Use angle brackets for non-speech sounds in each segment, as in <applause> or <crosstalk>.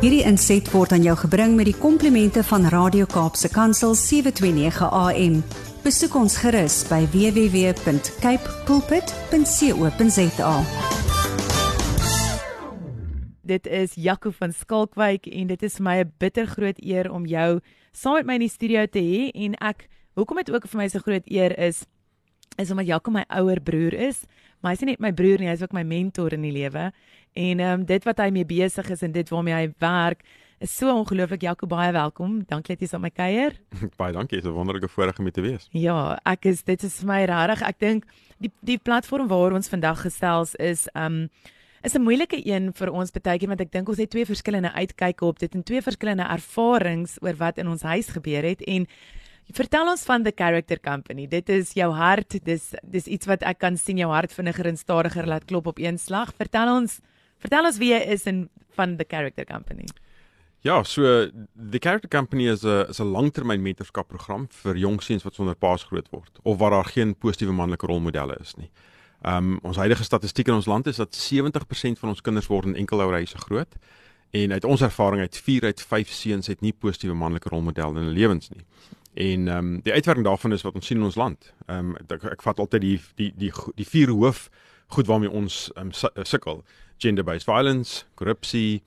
Hierdie inset word aan jou gebring met die komplimente van Radio Kaapse Kansel 729 AM. Besoek ons gerus by www.cape pulpit.co.za. Dit is Jaco van Skalkwyk en dit is vir my 'n bitter groot eer om jou saam met my in die studio te hê en ek hoekom dit ook vir my so groot eer is is omdat Jaco my ouer broer is, maar hy's nie net my broer nie, hy's ook my mentor in die lewe. En ehm um, dit wat hy mee besig is en dit waarmee hy werk is so ongelooflik Jaco baie welkom. Dankie dat jy saam my kuier. <laughs> baie dankie, dit is 'n wonderlike voorreg om te wees. Ja, ek is dit is vir my regtig. Ek dink die die platform waar ons vandag gesels is ehm um, is 'n moeilike een vir ons partykeer want ek dink ons het twee verskillende uitkyke op dit en twee verskillende ervarings oor wat in ons huis gebeur het en Vertel ons van the character company. Dit is jou hart. Dis dis iets wat ek kan sien jou hart vinniger en stadiger laat klop op een slag. Vertel ons Vertel ons wie jy is en van the Character Company. Ja, so the Character Company is 'n is 'n langtermyn mentorskapprogram vir jong seuns wat sonder paas groot word of waar daar geen positiewe manlike rolmodelle is nie. Um ons huidige statistiek in ons land is dat 70% van ons kinders word in enkelouerhuise groot en uit ons ervaring uit 4 uit 5 seuns het nie positiewe manlike rolmodelle in hulle lewens nie. En ehm um, die uitwerking daarvan is wat ons sien in ons land. Ehm um, ek, ek vat altyd die die die die vier hoof goed waarmee ons um, sukkel gender-based violence, korrupsie,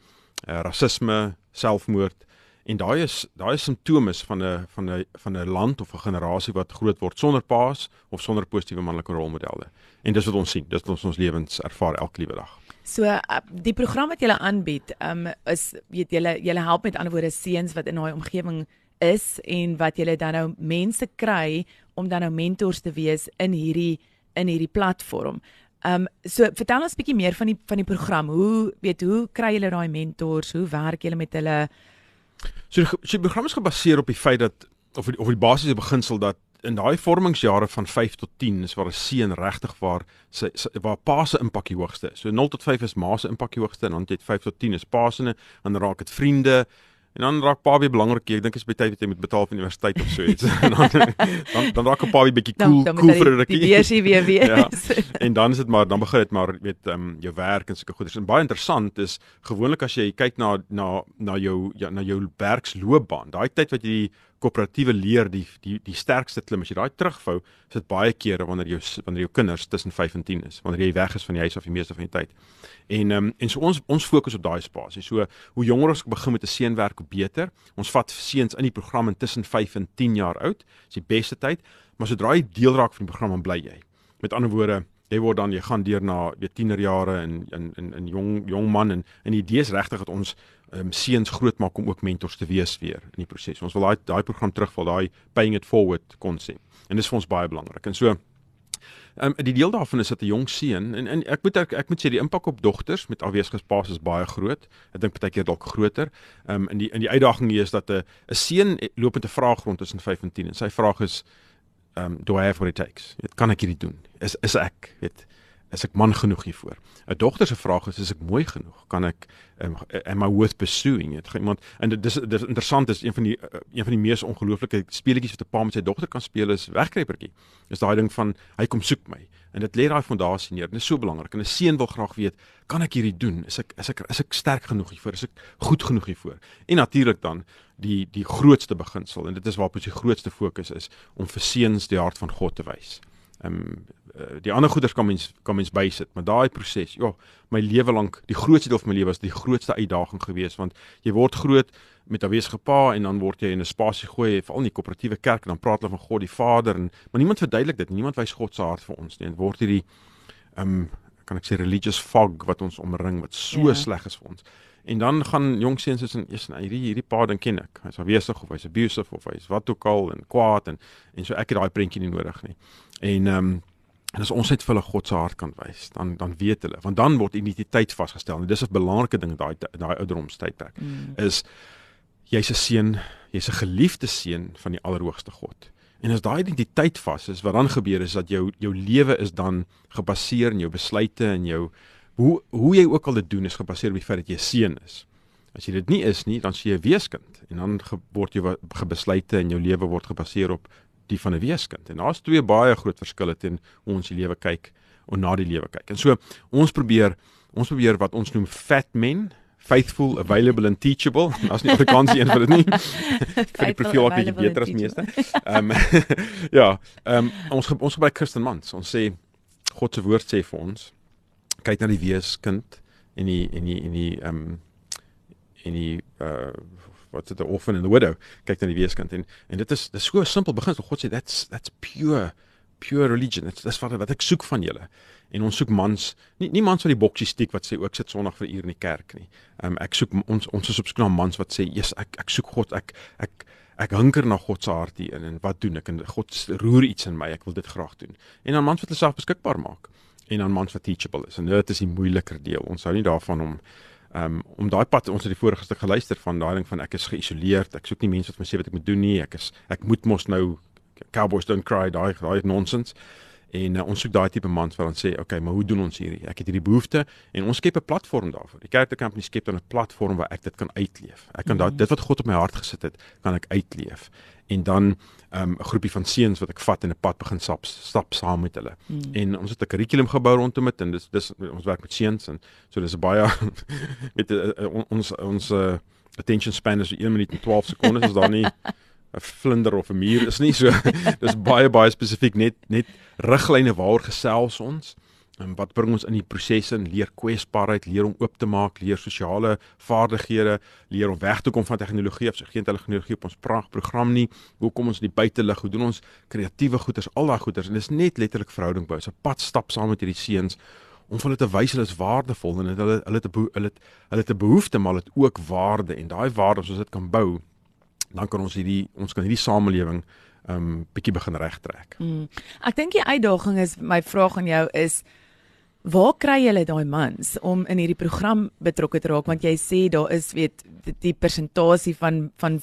uh, rasisme, selfmoord en daai is daai is simptome van 'n van 'n van 'n land of 'n generasie wat groot word sonder paas of sonder positiewe manlike rolmodelle. En dis wat ons sien, dis wat ons ons lewens ervaar elke liewe dag. So uh, die program wat julle aanbied, um, is weet julle julle help met ander woorde seuns wat in daai omgewing is en wat julle dan nou mense kry om dan nou mentors te wees in hierdie in hierdie platform. Ehm um, so vertel ons 'n bietjie meer van die van die program. Hoe weet hoe kry julle daai mentors? Hoe werk julle met hulle? So die, so die program is gebaseer op die feit dat of of die basiese beginsel dat in daai vormingsjare van 5 tot 10 is waar 'n seun regtig waar sy, sy waar pa se impak die hoogste is. So 0 tot 5 is ma se impak die hoogste en dan het 5 tot 10 is pa se en dan raak dit vriende En dan raak pa weer belangrik. Ek dink dit is baie tyd wat jy moet betaal vir universiteit of so iets. en <laughs> dan dan dan raak 'n pa weer bietjie cool dan, dan cool vir 'n rukkie. Die beursie weer <laughs> weer. ja. En dan is dit maar dan begin dit maar weet ehm um, jou werk en sulke goeders. En baie interessant is gewoonlik as jy kyk na na na jou ja, na jou werksloopbaan. Daai tyd wat jy koöperatiewe leer die die die sterkste klim as jy daai terugvou is dit baie kere wanneer jou wanneer jou kinders tussen 5 en 10 is wanneer jy weg is van die huis of die meeste van die tyd. En um, en so ons ons fokus op daai spasie. So hoe jonger ons begin met 'n seunwerk hoe beter. Ons vat seuns in die program intussen 5 en 10 jaar oud. Dis die beste tyd, maar sodra jy deel raak van die program dan bly jy. Met ander woorde jy word dan jy gaan deur na weet tienerjare en in in in jong jong man en en die idee is regtig dat ons um, seuns groot maak om ook mentors te wees weer in die proses. Ons wil daai daai program terugval, daai paying it forward konsep. En dis vir ons baie belangrik. En so Um, die deel daarvan is dat 'n jong seun en, en ek moet ek, ek moet sê die impak op dogters met afwesigheidspaas is baie groot. Ek dink baie keer dalk groter. Ehm um, in die in die uitdaging hier is dat 'n 'n seun loop met 'n vraag rond tussen 5 en 10 en sy vraag is um do I have what it takes? Dit kan ek hierdie doen. Is is ek, weet, is ek man genoeg hiervoor? 'n Dogter se vraag is is ek mooi genoeg? Kan ek um, am I worth pursuing? Het iemand en dit is dit is interessant is een van die uh, een van die mees ongelooflike speletjies wat 'n pa met sy dogter kan speel is wegkruipertjie. Is daai ding van hy kom soek my en dit lê daai fondasie neer. Dit is so belangrik en 'n seun wil graag weet, kan ek hierdie doen? Is ek is ek is ek sterk genoeg hiervoor? Is ek goed genoeg hiervoor? En natuurlik dan die die grootste beginsel en dit is waarop ons die grootste fokus is om vir seuns die hart van God te wys. Ehm um, die ander goeders kan mens kan mens bysit, maar daai proses, ja, my lewe lank, die grootste deel van my lewe was die grootste uitdaging geweest want jy word groot met 'n wesige pa en dan word jy in 'n spasie gooi, veral in die koöperatiewe kerk en dan praat hulle van God die Vader en maar niemand verduidelik dit, niemand wys God se hart vir ons nie. Dit word hierdie ehm um, kan ek sê religious fog wat ons omring wat so ja. sleg is vir ons. En dan gaan jong seuns is in eers hierdie hierdie pa ding ken ek. Hy's afwesig of hy's abusive of hy's wat ook al en kwaad en en so ek het daai prentjie nie nodig nie. En ehm um, en as ons net vir hulle God se hart kan wys, dan dan weet hulle, want dan word identiteit vasgestel. En dis 'n belangrike ding daai daai ouderdomstydperk mm. is jy's 'n seun, jy's 'n geliefde seun van die Allerhoogste God. En as daai identiteit vas is, wat dan gebeur is dat jou jou lewe is dan gebaseer in jou besluite en jou hoe hoe jy ook al dit doen is gebaseer op die feit dat jy 'n seun is. As jy dit nie is nie, dan sien jy weeskind en dan word jy gebesluite en jou lewe word gebaseer op die van 'n weeskind. En daar's twee baie groot verskille teen hoe ons die lewe kyk en na die lewe kyk. En so ons probeer ons probeer wat ons noem fat men faithful, available and teachable. <laughs> As nie Afrikaans een vir dit nie. <laughs> vir die profiel wat bietjie beter as meeste. Ehm um, <laughs> ja, ehm um, ons ons gebruik Christen mans. Ons sê God se woord sê vir ons kyk na die weeskind en die en die en die ehm um, en die uh wat dit 'n orphan and the widow kyk na die weeskind en en dit is dis so simpel begin God sê that's that's pure pure religion. Dit is wat wat ek soek van julle. En ons soek mans, nie nie mans wat die boksie stiek wat sê ook sit Sondag vir uur in die kerk nie. Ehm um, ek soek ons ons is op soek na mans wat sê, "Jesus, ek ek soek God. Ek ek ek hunker na God se hart hier in en wat doen ek? En God roer iets in my. Ek wil dit graag doen." En dan mans wat hulle self beskikbaar maak en dan mans wat teachable is. En dit is die moeiliker deel. Ons hou nie daarvan om Um om daai pad ons het die vorige stuk geluister van daai ding van ek is geïsoleerd. Ek soek nie mense wat my sê wat ek moet doen nie. Ek is ek moet mos nou Cowboys don't cry daai daai nonsens. En uh, ons soek daai tipe mans wat dan sê, "Oké, okay, maar hoe doen ons hierdie? Ek het hierdie behoefte en ons skep 'n platform daarvoor. Die Character Company skep dan 'n platform waar ek dit kan uitleef. Ek kan -hmm. daai dit wat God op my hart gesit het, kan ek uitleef. En dan ehm, 'n um, groepie van seuns wat ek vat en 'n pad begin stap stap saam met hulle. Mm. En ons het 'n kurrikulum gebou rondom dit en dis dis ons werk met seuns en so dis baie met uh, uh, ons ons uh, attention span is 1 minuut en 12 sekondes is daar nie <laughs> 'n vlinder of 'n muur is nie so <laughs> dis baie baie spesifiek net net riglyne waaroor gesels ons en wat bring ons in die proses in? Leer kwesbaarheid leer om oop te maak leer sosiale vaardighede leer om weg te kom van tegnologie. Of geen tegnologie op ons program nie. Hoe kom ons in die buitelug? Hoe doen ons kreatiewe goeders? Al daai goeders. En dis net letterlik verhouding bou 'n pad stap saam met hierdie seuns om hulle te wys hulle is waardevol en hulle hulle 'n hulle hulle 'n behoefte maar het ook waarde. En daai waarde as ons dit kan bou dan kan ons hierdie ons kan hierdie samelewing um bietjie begin regtrek. Mm. Ek dink die uitdaging is my vraag aan jou is Waar kry julle daai mans om in hierdie program betrokke te raak want jy sê daar is weet die persentasie van van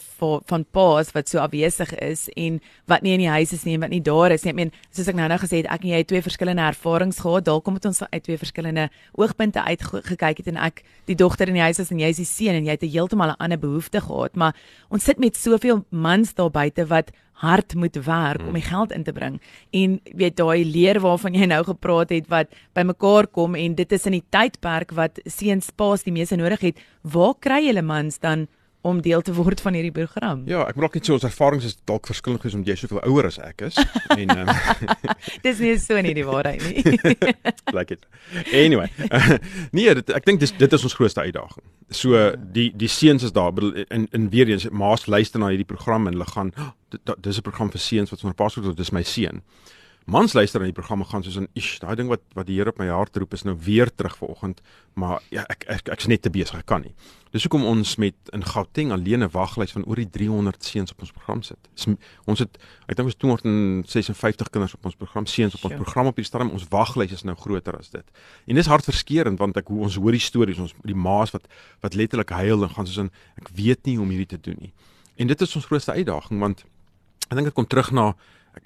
van paas wat so afwesig is en wat nie in die huis is nie en wat nie daar is nie. Ek meen soos ek nou nou gesê het, ek en jy het twee verskillende ervarings gehad. Daar kom dit ons uit twee verskillende oogpunte uit gekyk het en ek die dogter in die huis is en jy is die seun en jy het heeltemal 'n ander behoefte gehad, maar ons sit met soveel mans daar buite wat hard moet werk om die hmm. geld in te bring. En weet daai leer waarvan jy nou gepraat het wat bymekaar kom en dit is in die tydperk wat seuns paas die meeste nodig het, waar kry julle mans dan om deel te word van hierdie program. Ja, ek moet ook net sê ons ervarings is dalk verskillend gewees omdat jy soveel ouer as ek is en um, <laughs> Dis nie so nie die waarheid nie. <laughs> like it. Anyway. Uh, <laughs> nee, dit, ek dink dis dit is ons grootste uitdaging. So die die seuns is daar in in weer eens maas luister na hierdie program en hulle gaan oh, dis 'n program vir seuns wat ons pas het dis my seun mans luister aan die programme gaan soos in ish daai ding wat wat die Here op my hart roep is nou weer terug vanoggend. Maar ja ek ek ek's net te besig ek kan nie. Dis hoekom ons met in Gauteng alleen 'n waglys van oor die 300 seuns op ons program sit. Is, ons het ek dink ons 256 kinders op ons program seuns op ons program op hierdie stadium. Ons waglys is nou groter as dit. En dis hartverskeurende want ek hoe ons hoor die stories ons die ma's wat wat letterlik huil en gaan soos in ek weet nie hoe om hierdie te doen nie. En dit is ons grootste uitdaging want ek dink dit kom terug na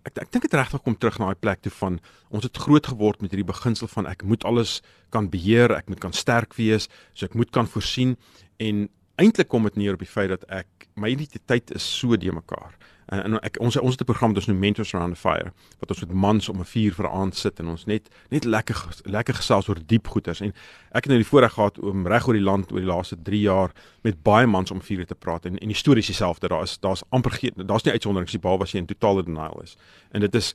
ek ek, ek dink dit regtig kom terug na daai plek toe van ons het groot geword met hierdie beginsel van ek moet alles kan beheer, ek moet kan sterk wees, so ek moet kan voorsien en eintlik kom dit neer op die feit dat ek my identiteit is so de mekaar. En, en ek ons ons het 'n program dus nou Mentors Around the Fire wat ons met mans om 'n vuur vir aand sit en ons net net lekker lekker gesels oor diep goeters en ek het nou die voorreg gehad om reg oor die land oor die laaste 3 jaar met baie mans om vuur te praat. En en die stories dieselfde. Daar is daar's amper geen daar's nie uitsonderings die behalwe as jy in totale denial is. En dit is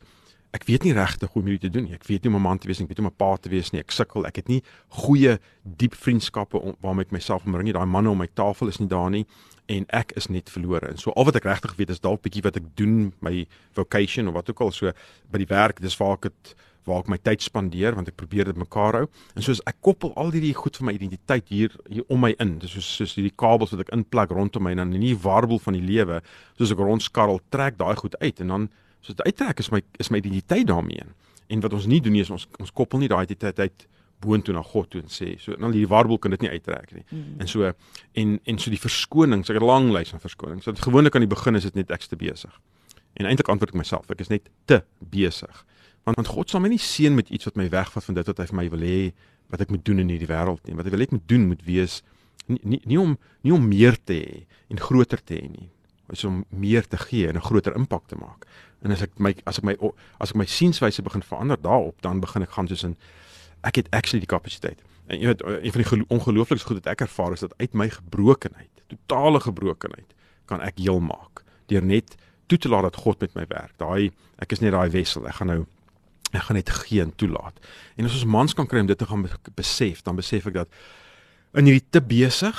ek weet nie regtig hoe om dit te doen nie. Ek weet nie om 'n man te wees nie, ek weet nie om 'n pa te wees nie. Ek sukkel. Ek het nie goeie diep vriendskappe waarmee ek myself omring nie. Daai manne om my tafel is nie daar nie en ek is net verlore. En so al wat ek regtig weet is dalk bietjie wat ek doen my vocation of wat ook al so by die werk, dis waar ek dit waar ek my tyd spandeer want ek probeer dit mekaar hou. En soos ek koppel al hierdie goed van my identiteit hier hier om my in. Dis soos soos hierdie kabels wat ek inplak rondom my en dan in die warbel van die lewe, soos ek rondskarrel, trek daai goed uit en dan So dit uittrek is my is my identiteit daarmee. En wat ons nie doen nie is ons ons koppel nie daai identiteit uit boontoe na God toe en sê so dan die warbel kan dit nie uittrek nie. Mm. En so en en so die verskoning, so 'n lang lys van verskonings. So gewoonlik aan die begin is dit net ek te besig. En eintlik antwoord ek myself, ek is net te besig. Want want God sal my nie seën met iets wat my wegvat van dit wat hy vir my wil hê wat ek moet doen in hierdie wêreld nie. Wat hy wil hê ek moet doen moet wees nie nie, nie om nie om meer te hê en groter te hê nie. Is om meer te gee en 'n groter impak te maak. En as ek my as ek my as ek my sienswyse begin verander daarop, dan begin ek gaan soos in ek het actually die kapasiteit. En jy weet een van die ongelooflikste goed wat ek ervaar is dat uit my gebrokenheid, totale gebrokenheid, kan ek heel maak deur net toe te laat dat God met my werk. Daai ek is net daai wessel. Ek gaan nou ek gaan net gee en toelaat. En as ons mans kan kry om dit te gaan besef, dan besef ek dat in hierdie te besig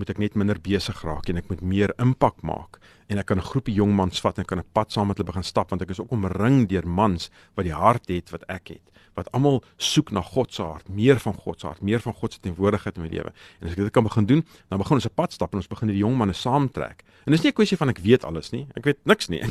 moet ek net minder besig raak en ek moet meer impak maak en ek kan 'n groepie jong mans vat en kan 'n pad saam met hulle begin stap want ek is ook omring deur mans wat die hart het wat ek het wat almal soek na God se hart, meer van God se hart, meer van God se teenwoordigheid in my lewe. En as ek dit kan begin doen, dan begin ons 'n pad stap en ons begin die jong manne saamtrek. En dis nie 'n kwessie van ek weet alles nie. Ek weet niks nie. <laughs>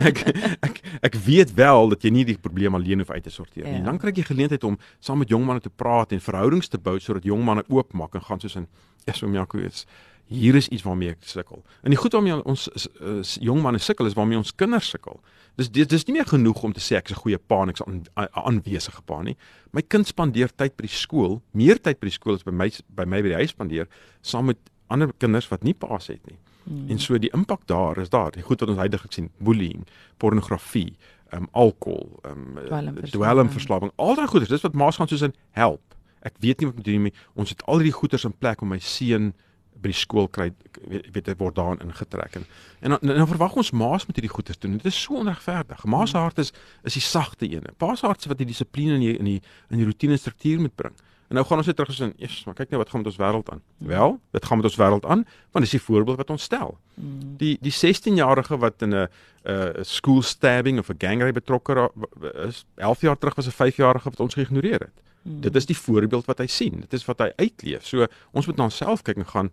Ek ek ek, ek weet wel dat jy nie die probleem alleen hoef uit te sorteer nie. Ja. Dan kry jy geleentheid om saam met jong manne te praat en verhoudings te bou sodat jong manne oopmaak en gaan soos in Esau Jaco is hier is iets waarmee ek sukkel. En die goed waarmee ons is, jong manne sukkel is waarmee ons kinders sukkel. Dis dis dis nie meer genoeg om te sê ek's 'n goeie pa en ek's 'n aanwesige pa nie. My kind spandeer tyd by die skool, meer tyd by die skool as by my by my by die huis spandeer saam met ander kinders wat nie paas het nie. Hmm. En so die impak daar is daar. Die goed wat ons heidaglik sien, bullying, pornografie, ehm um, alkohol, ehm um, dwelmverslawing, al daai goeders, dis wat maas gaan soos in help. Ek weet nie wat moet doen nie. Ons het al hierdie goeders in plek om my seun by die skool kry weet dit word daarin ingetrek en en dan, dan verwag ons maas met hierdie goeders doen. Dit is so onregverdig. Maas se hart is is die sagte ene. Pa se hart is wat die dissipline in die in die in die rotine struktuur moet bring. En nou gaan ons net terug gesien, eers, maar kyk net wat gaan met ons wêreld aan. Mm. Wel, dit gaan met ons wêreld aan, want dis die voorbeeld wat ons stel. Mm. Die die 16-jarige wat in 'n 'n school stabbing of 'n gangrape betrokke is, 11 jaar terug was 'n 5-jarige wat ons geïgnoreer het. Mm. Dit is die voorbeeld wat hy sien. Dit is wat hy uitleef. So ons moet na onsself kyk en gaan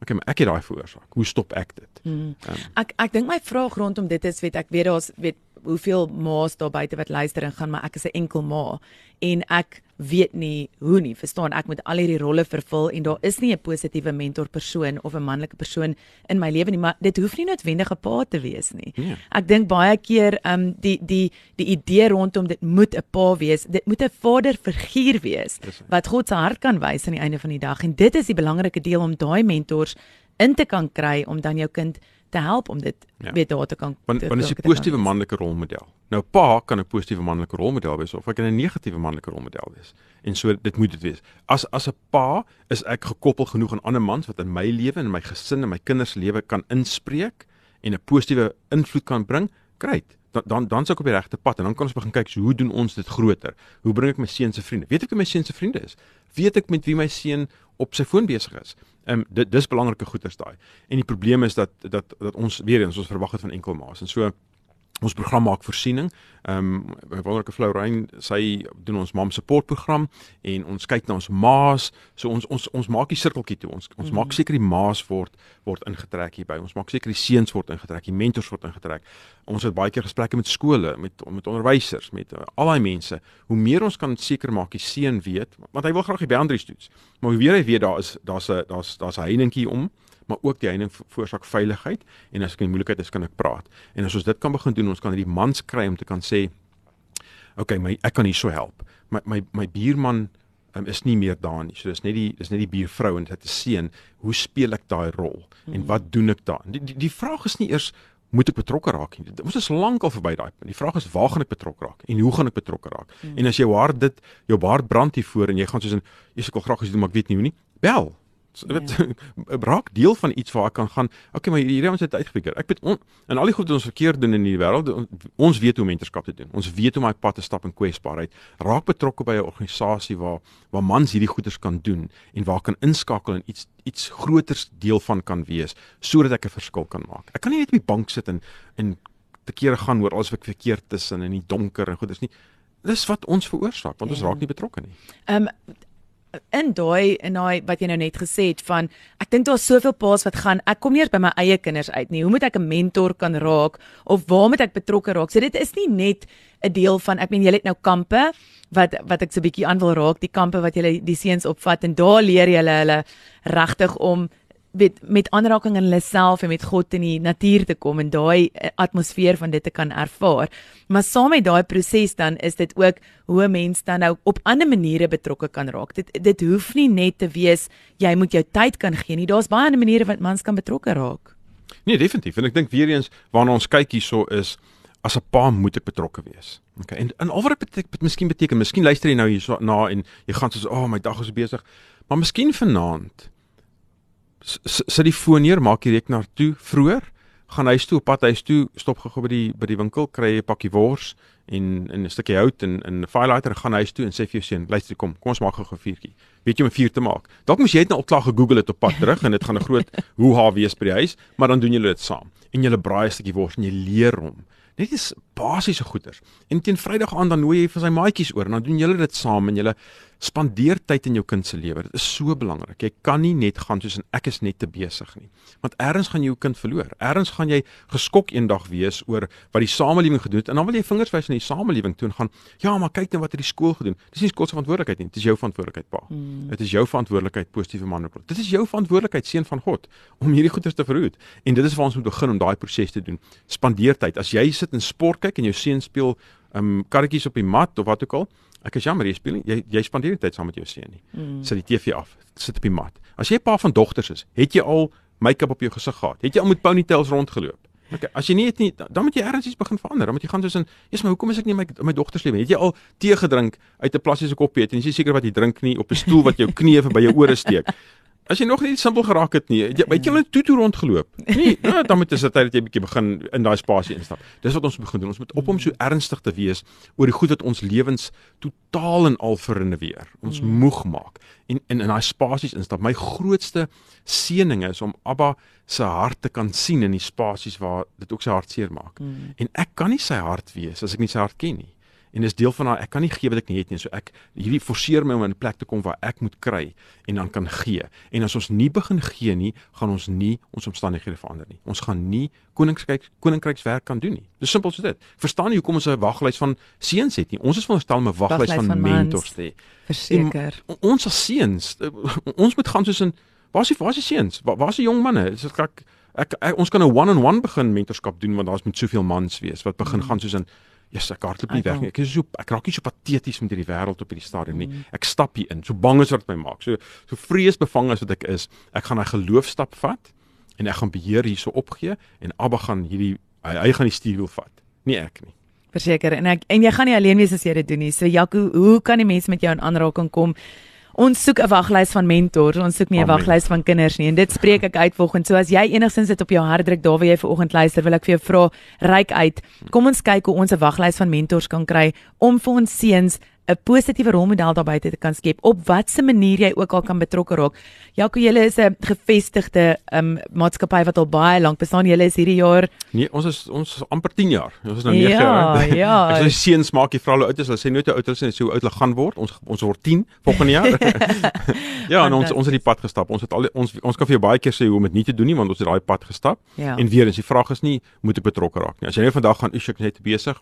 Okay, maar ek het daai veroorsaak. Hoe stop ek dit? Hmm. Um, ek ek dink my vraag rondom dit is weet ek weet daar's weet hoeveel ma's daar buite wat luister en gaan maar ek is 'n enkel ma en ek weet nie hoe nie verstaan ek moet al hierdie rolle vervul en daar is nie 'n positiewe mentor persoon of 'n manlike persoon in my lewe nie maar dit hoef nie noodwendig 'n pa te wees nie yeah. Ja. ek dink baie keer um die die die idee rondom dit moet 'n pa wees dit moet 'n vaderfiguur wees wat God se hart kan wys aan die einde van die dag en dit is die belangrike deel om daai mentors in te kan kry om dan jou kind te help om dit ja. weet daar te kan want want is 'n positiewe manlike rolmodel. Nou pa kan 'n positiewe manlike rolmodel wees of hy kan 'n negatiewe manlike rolmodel wees. En so dit moet dit wees. As as 'n pa is ek gekoppel genoeg aan ander mans wat in my lewe en in my gesin en my kinders se lewe kan inspreek en 'n positiewe invloed kan bring. Great. Dan dan dan sou ek op die regte pad en dan kan ons begin kyk so hoe doen ons dit groter? Hoe bring ek my seun se vriende? Weet ek wie my seun se vriende is? Weet ek met wie my seun op sy foon besig is? Ehm um, dit dis belangrike goeders daai. En die probleem is dat dat dat ons weer eens ons verwag het van enkel maas. En so ons program maak voorsiening. Ehm um, wonderlike Florein sy doen ons mom support program en ons kyk na ons maas. So ons ons ons maak die sirkeltjie toe. Ons ons mm -hmm. maak seker die maas word word ingetrek hierby. Ons maak seker die seuns word ingetrek, die mentors word ingetrek. Ons het baie keer gesprekke met skole, met met onderwysers, met uh, al daai mense. Hoe meer ons kan seker maak die seun weet, want hy wil graag die boundaries toets. Maar hoe weer hy weet daar is daar's 'n daar's daar's 'n heininkie om maar ook die heining veroorsaak veiligheid en as ek in moeilikheid is kan ek praat. En as ons dit kan begin doen, ons kan hierdie mans kry om te kan sê okay, my ek kan hierso help. My my my buurman um, is nie meer daar nie. So dis net die dis net die buurvrou en dit is seun. Hoe speel ek daai rol en wat doen ek daar? Die, die die vraag is nie eers moet ek betrokke raak nie. Ons is lankal verby daai punt. Die vraag is waar gaan ek betrokke raak en hoe gaan ek betrokke raak? Hmm. En as jou hart dit jou hart brand hier voor en jy gaan soos in jy sukkel graag as jy doen maar ek weet nie hoe nie. Bel. So, weet ja. <laughs> raak deel van iets waar ek kan gaan. Okay, maar hierdie ons het uitgefigure. Ek weet on, en al die goed wat ons verkeerd doen in die wêreld, ons weet hoe mentorskap te doen. Ons weet hoe om my pad te stap in kwesbaarheid. Raak betrokke by 'n organisasie waar waar mans hierdie goeders kan doen en waar kan inskakel en iets iets groters deel van kan wees sodat ek 'n verskil kan maak. Ek kan nie net op die bank sit en en te kere gaan oor alles wat verkeerd is en in die donker en goeders nie. Dis wat ons veroorsaak want ons ja. raak nie betrokke nie. Ehm um, in daai in daai wat jy nou net gesê het van ek dink daar's soveel paas wat gaan. Ek kom nie eers by my eie kinders uit nie. Hoe moet ek 'n mentor kan raak? Of waar moet ek betrokke raak? So dit is nie net 'n deel van ek meen jy het nou kampe wat wat ek so 'n bietjie aan wil raak. Die kampe wat jy die seuns opvat en daar leer jy hulle hulle regtig om met met aanraking in hulle self en met God in die natuur te kom en daai eh, atmosfeer van dit te kan ervaar. Maar saam met daai proses dan is dit ook hoe 'n mens dan nou op ander maniere betrokke kan raak. Dit dit hoef nie net te wees jy moet jou tyd kan gee nie. Daar's baie ander maniere wat mans kan betrokke raak. Nee, definitief. En ek dink weer eens waarna ons kyk hierso is as 'n pa moet ek betrokke wees. Okay. En en al wat dit beteken, miskien beteken, miskien luister jy nou hier so na en jy gaan soos, "O, oh, my dag is besig." Maar miskien vanaand sit die foon neer, maak die rekenaar toe vroeër, gaan huis toe, op pad huis toe, stop gou by die by die winkel, kry 'n pakkie wors en en 'n stukkie hout en 'n firelighter gaan huis toe en sê vir jou seun, "Luister, kom, kom ons maak gou 'n vuurtjie." Weet jy om 'n vuur te maak? Dalk moes jy dit nou al klaar gegoogel het op pad <laughs> terug en dit gaan 'n groot hoe ha wees by die huis, maar dan doen julle dit saam. En julle braai 'n stukkie wors en jy leer hom Dit is basiese goeders. En teen Vrydag aand dan nooi jy vir sy maatjies oor en dan doen julle dit saam en julle spandeer tyd in jou kind se lewe. Dit is so belangrik. Jy kan nie net gaan soos en ek is net te besig nie. Want eers gaan jy jou kind verloor. Eers gaan jy geskok eendag wees oor wat die samelewing gedoen het en dan wil jy vingers wys na die samelewing toe en gaan, ja, maar kyk net wat het die skool gedoen. Dis nie skool se verantwoordelikheid nie. Dit is jou verantwoordelikheid, pa. Hmm. Dit is jou verantwoordelikheid, positiewe man. Dit is jou verantwoordelikheid, seun van God, om hierdie goeders te verhoed. En dit is waar ons moet begin om daai proses te doen. Spandeer tyd. As jy sit en sport kyk en jou seun speel um karretjies op die mat of wat ook al, Ek is jammer jy speel nie. Jy jy spandeer nie tyd saam met jou seun nie. Mm. Sit die TV af. Sit op die mat. As jy 'n pa van dogters is, het jy al make-up op jou gesig gehad? Het jy al met ponytails rondgeloop? Okay, as jy nie het nie, dan moet jy ergens iets begin verander. Dan moet jy gaan soos in, "Jesus, maar hoekom is ek nie my my dogters lief nie? Het jy al tee gedrink uit 'n plastiese koppie en jy is seker wat jy drink nie op 'n stoel wat jou knie by jou ore steek?" As jy nog nie simpel geraak het nie, jy het jy net toe toe rondgeloop. Nee, <laughs> nou, dan moet dit tyd dat jy bietjie begin in daai spasie instap. Dis wat ons begin doen. Ons moet op om so ernstig te wees oor die goed wat ons lewens totaal en al vernuweer. Ons mm. moeg maak en in in daai spasies instap. My grootste seëning is om Abba se hart te kan sien in die spasies waar dit ook sy hart seer maak. Mm. En ek kan nie sy hart wees as ek nie sy hart ken nie en dis deel van haar ek kan nie gee wat ek nie het nie. So ek hierdie forceer my om in 'n plek te kom waar ek moet kry en dan kan gee. En as ons nie begin gee nie gaan ons nie ons omstandighede verander nie. Ons gaan nie koninkryk koninkrykswerk kan doen nie. Dis simpel so dit. Verstaan jy hoekom ons 'n waglys van seuns het nie. Ons is veronderstel om 'n waglys van, van mentors te hê. Verseker. ons as seuns eh, ons moet gaan soos in waar is die waar is die seuns? Waar, waar is die jong manne? Dis ek, ek, ek ons kan 'n one on one begin mentorskap doen want daar's met soveel mans wees wat begin mm. gaan soos in Ja, ek hardloop nie weg nie. Ek is so ek raak nie so pateties met hierdie wêreld op hierdie stadium nie. Mm. Ek stap hier in, so bang as wat my maak. So so vreesbevange as wat ek is, ek gaan 'n geloofstap vat en ek gaan beheer hierso opgee en Abba gaan hierdie hy, hy gaan die stuurwiel vat, nie ek nie. Verseker en ek en jy gaan nie alleen wees as jy dit doen nie. So Jaco, hoe kan die mense met jou in aanraking kom? Ons soek 'n waglys van mentors, ons soek nie 'n waglys van kinders nie. En dit spreek ek uit volgens. So as jy enigsins dit op jou hart druk, daar waar jy ver oggend luister, wil ek vir jou vra, ryk uit. Kom ons kyk hoe ons 'n waglys van mentors kan kry om vir ons seuns 'n positiewe rolmodel daar buite te kan skep op watter manier jy ook al kan betrokke raak. Jaco, julle is 'n gevestigde um, maatskappy wat al baie lank bestaan. Julle is hierdie jaar Nee, ons is ons is amper 10 jaar. Ons is nou 9 ja, jaar. <laughs> Ja, ja. As jy seuns maak, jy vra hulle oud is, hulle sê nooit hoe oud hulle is, hoe oud hulle gaan word. Ons ons word 10 volgende jaar. <laughs> <laughs> ja, en ons ons het die pad gestap. Ons het al ons ons kan vir jou baie keer sê hoe om dit nie te doen nie, want ons het daai pad gestap. Ja. En weer eens, die vraag is nie moet ek betrokke raak nie. As jy nou vandag gaan, ek net besig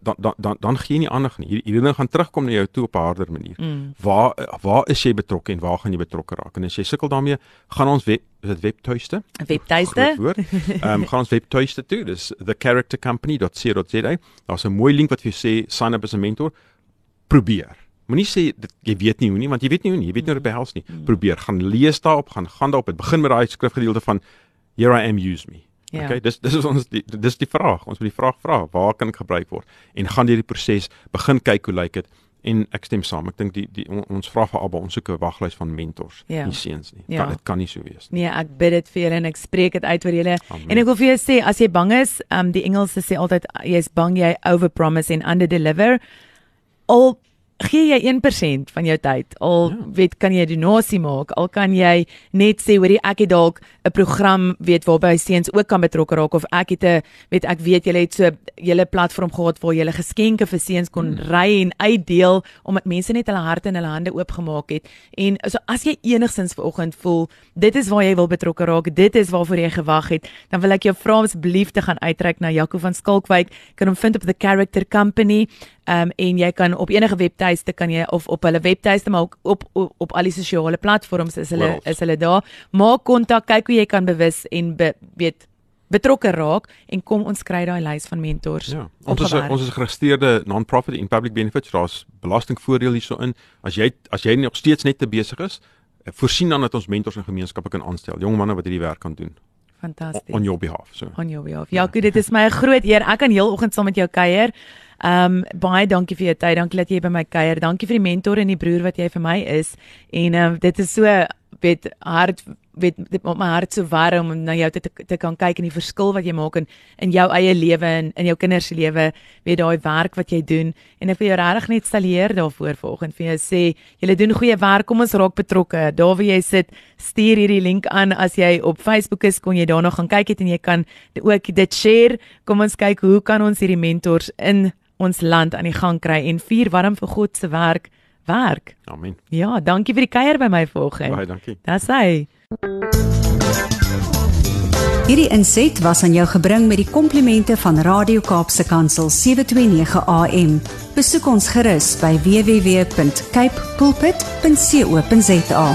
dan dan dan dan gee jy nie aandag nie. Hierdie hierdie ding gaan terugkom na jou toe op 'n harder manier. Mm. Waar waar is jy betrokke en waar gaan jy betrokke raak? En as jy sukkel daarmee, gaan ons web is dit webtuiste? Webtuiste. Ehm um, gaan ons webtuiste toe. Dis thecharactercompany.co.za. Daar's 'n mooi link wat vir jou sê sign up as 'n mentor. Probeer. Moenie sê dit jy weet nie hoe nie, want jy weet nie hoe nie. Jy weet nie hoe dit behels nie. Mm. Probeer. Gaan lees daarop, gaan gaan daarop. Dit begin met daai skrifgedeelte van Here I am use me. Ja. Okay, dis dis is ons die, dis die vraag. Ons moet die vraag vra, waar kan ek gebruik word? En gaan deur die proses begin kyk hoe lyk dit? En ek stem saam. Ek dink die die ons vra vir Abba, ons soek 'n waglys van mentors, ja. nie seuns nie. Ja. Kan dit kan nie so wees nie. Nee, ek bid dit vir julle en ek spreek dit uit vir julle. En ek wil vir julle sê as jy bang is, um die Engelse sê altyd jy's bang jy overpromise en underdeliver. Al gee jy 1% van jou tyd. Al ja. weet kan jy 'n donasie maak, al kan jy net sê hoorie ek het dalk 'n program weet waarby seuns ook kan betrokke raak of ek het 'n weet ek weet julle het so julle platform gehad waar julle geskenke vir seuns kon hmm. ry en uitdeel omdat mense net hulle harte en hulle hande oopgemaak het. En so as jy enigsins vanoggend voel dit is waar jy wil betrokke raak, dit is waarvoor jy gewag het, dan wil ek jou vra asseblief te gaan uitreik na Jaco van Skalkwyk. Kan hom vind op the Character Company. Um en jy kan op enige webtuiste kan jy of op hulle webtuiste maar ook op op, op al die sosiale platforms is hulle well. is hulle daar. Maak kontak, kyk hoe jy kan bewus en be, weet betrokke raak en kom ons kry daai lys van mentors. Ja. Ons is ons is geregistreerde non-profit in public benefits. Daar's belastingvoordeel hierso in. As jy as jy nog steeds net te besig is, eh, voorsien dan dat ons mentors en gemeenskappe kan aanstel. Jong manne wat hierdie werk kan doen. Fantasties. on your behalf. So. On your behalf. Ja, goed, dit is my 'n groot eer. Ek kan heel oggend saam met jou kuier. Ehm um, baie dankie vir jou tyd. Dankie dat jy by my kuier. Dankie vir die mentor en die broer wat jy vir my is. En ehm um, dit is so weet hart weet dit maak my hart so warm om na jou te te kan kyk en die verskil wat jy maak in in jou eie lewe en in jou kinders se lewe, weet daai werk wat jy doen en ek wil jou regtig net stalieer daarvoor vanoggend vir jou sê, julle doen goeie werk, kom ons raak betrokke. Daar waar jy sit, stuur hierdie link aan as jy op Facebook is, kon jy daarna gaan kyk het en jy kan ook dit share. Kom ons kyk hoe kan ons hierdie mentors in ons land aan die gang kry en vier warm vir God se werk werk. Amen. Ja, dankie vir die kuier by my vanoggend. Baie dankie. Dis hy. Hierdie inset was aan jou gebring met die komplimente van Radio Kaapse Kansel 729 AM. Besoek ons gerus by www.cape pulpit.co.za.